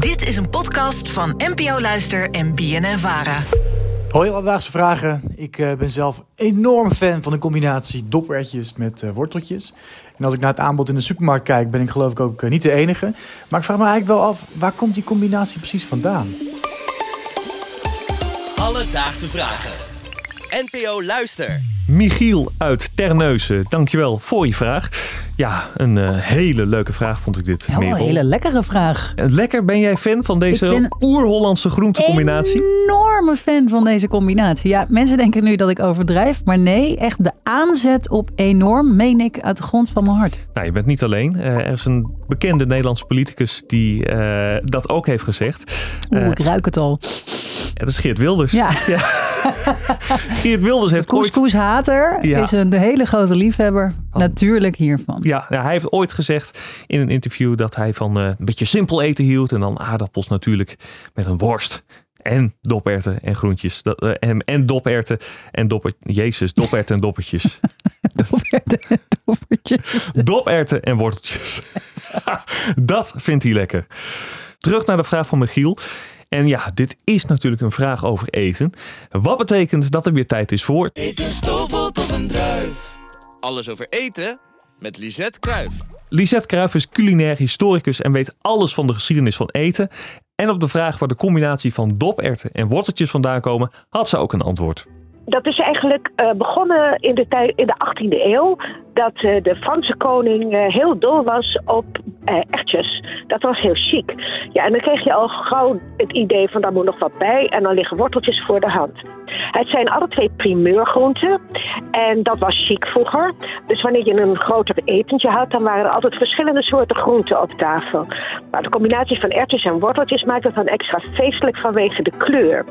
Dit is een podcast van NPO Luister en BNN Vara. Hoi alledaagse vragen. Ik eh, ben zelf enorm fan van de combinatie dopertjes met eh, worteltjes. En als ik naar het aanbod in de supermarkt kijk, ben ik geloof ik ook eh, niet de enige. Maar ik vraag me eigenlijk wel af, waar komt die combinatie precies vandaan? Alledaagse vragen. NPO Luister. Michiel uit Terneuzen, dankjewel voor je vraag. Ja, een eh, hele leuke vraag vond ik dit, Ja, een hele lekkere vraag. Lekker, ben jij fan van deze Ik ben oer-Hollandse groentecombinatie? Enorme fan van deze combinatie. Ja, mensen denken nu dat ik overdrijf, maar nee, echt de aanzet op enorm meen ik uit de grond van mijn hart. Nou, je bent niet alleen. Eh, er is een bekende Nederlandse politicus die eh, dat ook heeft gezegd. Oeh, Eh, ik ruik het al. Het is Geert Wilders. Ja, Geert Wilders heeft ooit... Ja. is een hele grote liefhebber. Natuurlijk hiervan. Ja, ja, hij heeft ooit gezegd in een interview dat hij van eh, een beetje simpel eten hield. En dan aardappels natuurlijk met een worst. En doperten en groentjes. Dat, eh, en, en doperten en dopper... Jezus, doperten en doppertjes. Doppertjes. Doperten en worteltjes. dat vindt hij lekker. Terug naar de vraag van Michiel. En ja, dit is natuurlijk een vraag over eten. Wat betekent dat er weer tijd is voor... Eten stoppelt of een druif. Alles over eten met Lisette Kruif. Lisette Kruijff is culinair historicus en weet alles van de geschiedenis van eten. En op de vraag waar de combinatie van doperten en worteltjes vandaan komen, had ze ook een antwoord. Dat is eigenlijk eh, begonnen in de, in de 18e eeuw. Dat eh, de Franse koning eh, heel dol was op ertjes. Dat was heel chic. Ja, en dan kreeg je al gauw het idee van daar moet nog wat bij. En dan liggen worteltjes voor de hand. Het zijn alle twee primeurgroenten. En dat was chic vroeger. Dus wanneer je een groter etentje had, dan waren er altijd verschillende soorten groenten op tafel. Maar de combinatie van erwtjes en worteltjes maakt het dan extra feestelijk vanwege de kleur.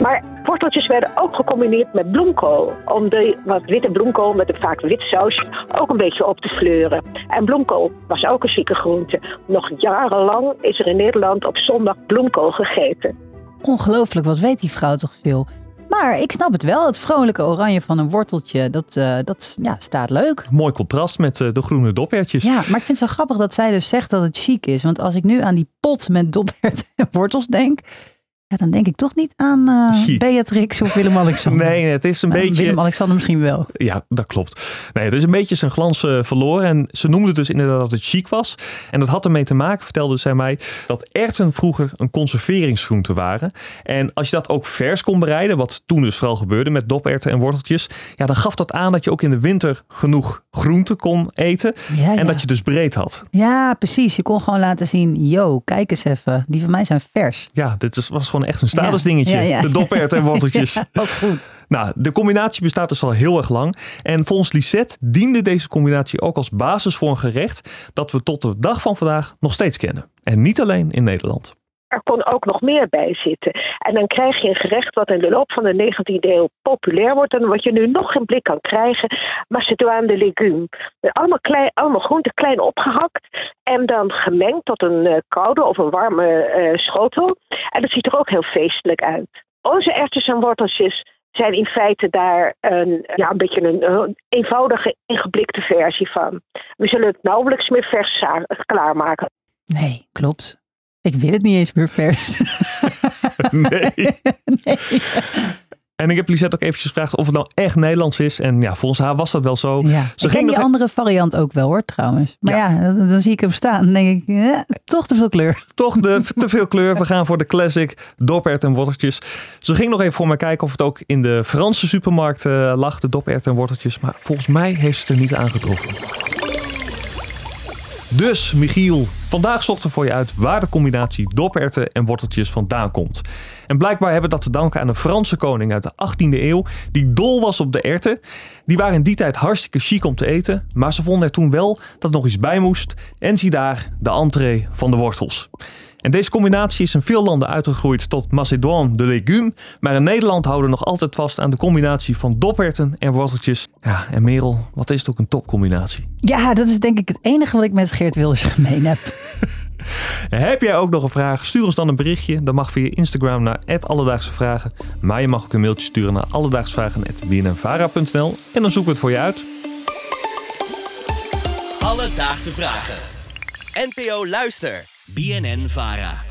Maar worteltjes werden ook gecombineerd met bloemkool. Om de wat witte bloemkool met een vaak wit sausje ook een beetje op te fleuren. En bloemkool was ook een chique groente. Nog jarenlang is er in Nederland op zondag bloemkool gegeten. Ongelooflijk, wat weet die vrouw toch veel. Maar ik snap het wel, het vrolijke oranje van een worteltje, dat, eh, dat ja, staat leuk. Mooi contrast met eh, de groene dopertjes. Ja, maar ik vind het zo grappig dat zij dus zegt dat het chic is. Want als ik nu aan die pot met doperwten en wortels denk, ja, dan denk ik toch niet aan eh. Beatrix of Willem-Alexander. Nee, het is een Nou, beetje... Willem-Alexander misschien wel. Ja, dat klopt. Nee, het is een beetje zijn glans eh, verloren. En ze noemde dus inderdaad dat het chic was. En dat had ermee te maken, vertelde zij mij, dat erwten vroeger een conserveringsgroente waren. En als je dat ook vers kon bereiden, wat toen dus vooral gebeurde met doperwten en worteltjes, ja, dan gaf dat aan dat je ook in de winter genoeg groente kon eten. Ja, En ja. dat je dus breed had. ja, precies. Je kon gewoon laten zien, yo, kijk eens even. Die van mij zijn vers. Ja, dit is, was gewoon echt een statusdingetje. Ja. De doperwten en worteltjes. Ook goed. Nou, de combinatie bestaat dus al heel erg lang. En volgens Lisette diende deze combinatie ook als basis voor een gerecht dat we tot de dag van vandaag nog steeds kennen. En niet alleen in Nederland. Er kon ook nog meer bij zitten. En dan krijg je een gerecht wat in de loop van de 19e eeuw populair wordt. En wat je nu nog in blik kan krijgen. Macédoine de légumes. Allemaal, klein, allemaal groenten klein opgehakt. En dan gemengd tot een eh, koude of een warme eh, schotel. En dat ziet er ook heel feestelijk uit. Onze erwtjes en worteltjes zijn in feite daar een, ja, een beetje een, eh, eenvoudige ingeblikte versie van. We zullen het nauwelijks meer vers za- klaarmaken. Nee, klopt. Ik wil het niet eens meer vers. Nee. nee. En ik heb Lisette ook eventjes gevraagd of het nou echt Nederlands is. En ja, volgens haar was dat wel zo. Ja, Ze ik ging die nog- andere variant ook wel hoor, trouwens. Maar Ja. ja, dan, dan zie ik hem staan. Dan denk ik, eh, toch te veel kleur. Toch de, te veel kleur. We gaan voor de classic dopert en worteltjes. Ze ging nog even voor mij kijken of het ook in de Franse supermarkt eh, lag. De dopert en worteltjes. Maar volgens mij heeft ze het er niet aangetroffen. Dus, Michiel, vandaag zochten we voor je uit waar de combinatie doperten en worteltjes vandaan komt. En blijkbaar hebben we dat te danken aan een Franse koning uit de 18e eeuw, die dol was op de erten. Die waren in die tijd hartstikke chic om te eten, maar ze vonden er toen wel dat nog iets bij moest. En zie daar, de entree van de wortels. En deze combinatie is in veel landen uitgegroeid tot Macédoine de légumes. Maar in Nederland houden we nog altijd vast aan de combinatie van doperten en worteltjes. Ja, en Merel, wat is het ook een topcombinatie? Ja, dat is denk ik het enige wat ik met Geert Wilders gemeen heb. Heb jij ook nog een vraag? Stuur ons dan een berichtje. Dat mag via Instagram naar Alledaagse Vragen. Maar je mag ook een mailtje sturen naar alledaagsvragen.bnnvara.nl en dan zoeken we het voor je uit. Alledaagse vragen. NPO Luister. BNN Vara.